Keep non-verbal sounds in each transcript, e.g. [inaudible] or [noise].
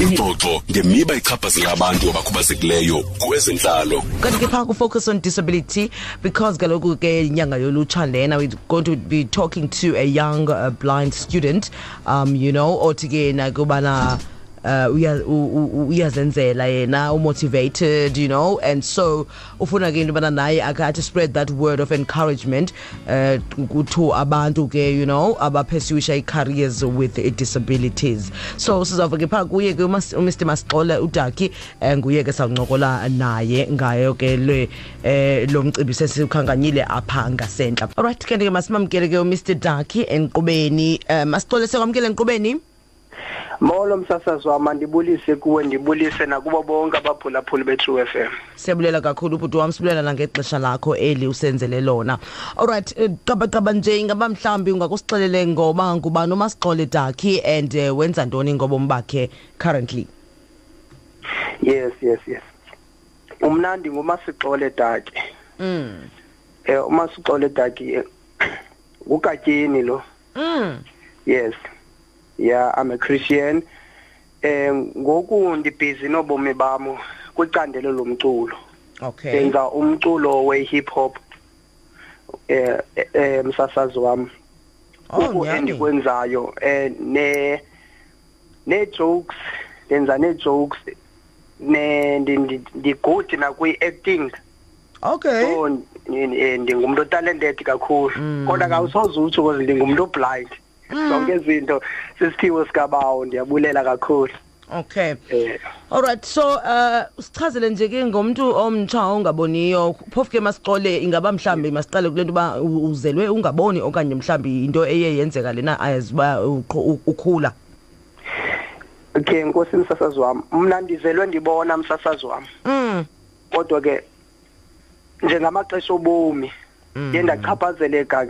ingxoxo ngemiba ichaphazela abantu abakhubazekileyo kwezentlalo. Kanti ke phaa kufocus on disability because kaloku ke inyanga yolutsha lena we're going to be talking to a young uh, blind student um you know othi ke nakubana uh uya- u- u- uyazenzela yena umotivated you know? And so ufuna ke into yobana naye akathi spread that word of encouragement uh kutho abantu ke you know abapursuisha i-careers with disabilities. So sizawuva ke phaa kuye ke uMas- umr. Masixole udaki um nguye ke sawuncokola naye ngayo ke le eh lo mcimbi sesiwukhankanyile apha ngasentla. Alright ke ke masimamkele ke umr. Daki enkqubeni um masixole sekwamkele enkqubeni Molo msasazi wami ndibulise kuwe ndibulise nakubo bonke abaphulaphuli be-True FM. siyabulela kakhulu ubhuti wam sibulela nangexesha lakho eli usenzele lona alright eh, qabaqaba nje ingaba mhlawumbi ungakusixelele ngoba ngubani umasixole daki and uh, wenza ntoni ngobomi bakhe currently Yes yes yes. Umnandi ngumasixole Daki. mm. Eh umasixole Daki eh, [clears throat] ukatyeni lo. Mm. Yes. Yeah I'm a Christian. Eh ngoku ndibhizi nobomi bami kwicandelo lomculo. okay Senza umculo we hip hop. Eh eh, eh msasazi wami. oh Kuku nyani endikwenzayo eh ne ne jokes ndenza ne jokes ne ndi- ndi- ndi-good nakwi acting okay so ni- eh, ndingumuntu talented kakhulu Mm. kodwa kawusoze utsho because ndingumuntu blind Mm. Zonke izinto sisiphiwo sikabawo ndiyabulela kakhulu. Okay. Eh. Alright so uh sichazele nje ke ngomuntu omtsha ongaboniyo. Phofu ke masixole ingaba mhlambi masiqale kule nto uba u- uzelwe ungaboni okanye mhlambi into eye yenzeka lena ayazi uba uqho- u- ukhula. Okay nkosi msasazi wami mna ndizelwe ndibona msasazi wami mm. kodwa ke njengamaxesha obomi Mm. ndiye ndachaphazeleka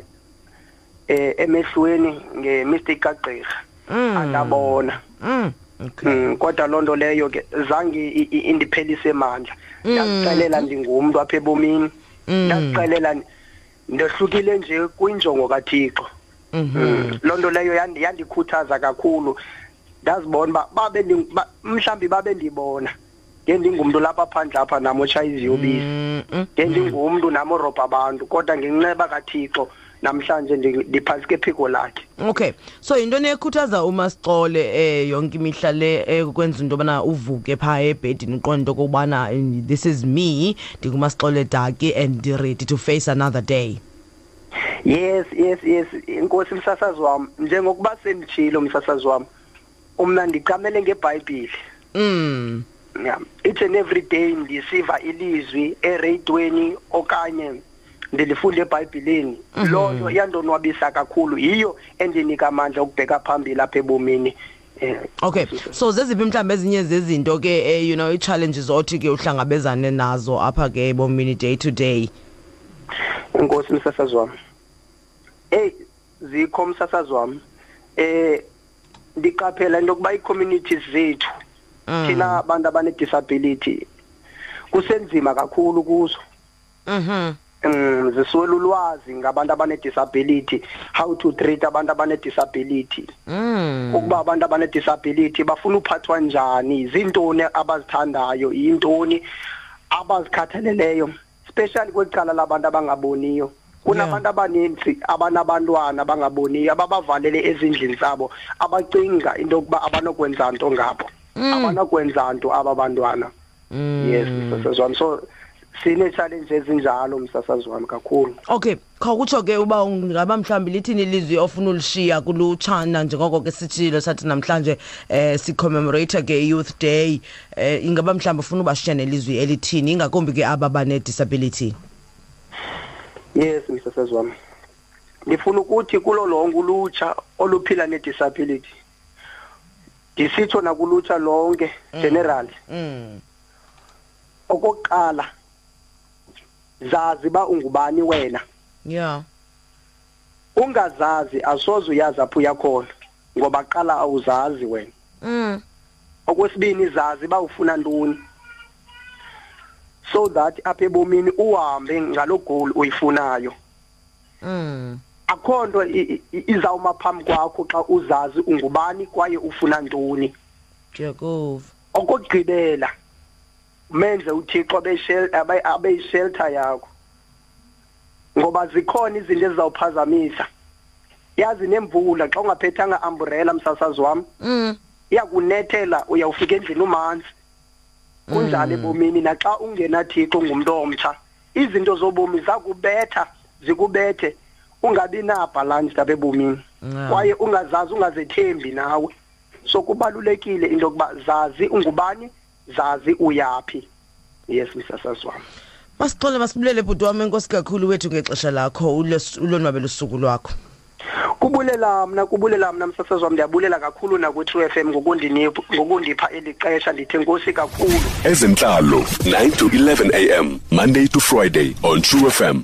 eh emehlweni ngemistake kagqirha Mm. andabona. Mm. okay. Mm, kodwa loo nto leyo ke zange i- i- indiphelise mandla. Ndazixelela ndingumntu apha ebomini. Mm. ndazixelela ndi- ndohlukile nje kwinjongo kathixo. Mhm. Mm, loo nto leyo yandi- yandikhuthaza kakhulu. Ndazibona uba babe ndi- ba- mhlawumbi babe ndibona. Ngendingumntu lapha phandle apha nam otshaya iziyobisi. Mm, mm. ngendingumntu nam orobha abantu. Kodwa ngenceba kathixo namhlanje ndi- ndiphantsi kephiko lakhe. Okay. So yintoni ekhuthaza umasixole eh yonke imihla le ekwenza into yobana uvuke phaa ebhedini uqonde into okokubana eh, this is me. Ndingumasixole daki and ready to face another day. Yes yes yes. Inkosi msasazi wami njengokuba senditshilo msasazi wami umna ndicamele ngebhayibhile. Mm. Yeah. each and every day ndisiva ilizwi ereyidweni okanye ndilifunde ebhayibhileni. Loo nto iyandonwabisa kakhulu. Yiyo endinika amandla okubheka phambili apha ebomini. Eh okay. so zeziphi mhlawumbi ezinye zezinto ke eh, you know ii-challenges othi ke uhlangabezane nazo apha ke ebomini day to day? Inkosi msasazi wami hey zikho msasazi wami eh ndiqaphela into yokuba ii-communities zethu Mm. thina abantu abane-disability kusenzima kakhulu kuzo. Mhm. Um ziswela ulwazi ngabantu abane-disability how to treat abantu abane-disability. Mm. Ukuba abantu abane-disability bafuna uphathwa njani zintoni abazithandayo yintoni abazikhathaleleyo especially kwicala labantu abangaboniyo. Kunabantu abaninzi abanabantwana abangaboniyo ababavalele ezindlini zabo abacinga into yokuba abanokwenza nto ngabo. Abanokwenza nto aba bantwana. Mm. yes msasazi wami so sine-challenge ezinjalo msasazi wami kakhulu. Okay khawukutsho ke uba ungaba mhlawumbi lithini ilizwi ofuna ulishiya kulutshana njengoko ke sitshilo sathi namhlanje eh sicommemorate ke i-youth day. Eh ingaba mhlawumbi ufuna ubashiya nelizwi elithini ingakumbi ke aba bane-disability? Yes msasazi wami. Ndifuna ukuthi kulo lonke ulutsha oluphila ne-disability ndisitsho nakulutsha lonke general mm. Okokuqala zazi ba ungubani wena? Yeah ungazazi asoze uyazi apho uyakhona ngoba qala awuzazi wena. Mm. Okwesibini zazi ba ufuna ntoni? So that apha ebomini uhambe ngalo goal uyifunayo. Mm. Akho nto i- i- izawuma phambi kwakho xa uzazi ungubani kwaye ufuna ntoni. Jehova okugqibela menze uThixo abeyishelter yakho. Ngoba zikhona izinto ezizawuphazamisa. Yazi nemvula xa ungaphethanga umbrella msasazi wami mm. iyakunethela uyawufika endlini umanzi. Kunjalo ebomini naxa ungenathixo ngumuntu omtsha izinto zobomi zakubetha zikubethe ungabi na balance lapha ebomini. Yeah. kwaye ungazazi ungazethembi nawe. So kubalulekile into yokuba zazi ungubani zazi uyapi yes msasazi wami Masixole masibulele bhuti wami enkosi kakhulu wethu ngexesha lakho ulonwabela usuku lwakho. kubulela mna kubulela mna msasazi wami ndiyabulela kakhulu nakwi-true f m ngokundinipha ngokundipha eli xesha ndithe nkosi kakhulu. Ezentlalo 9 to 11 am monday to friday on true fm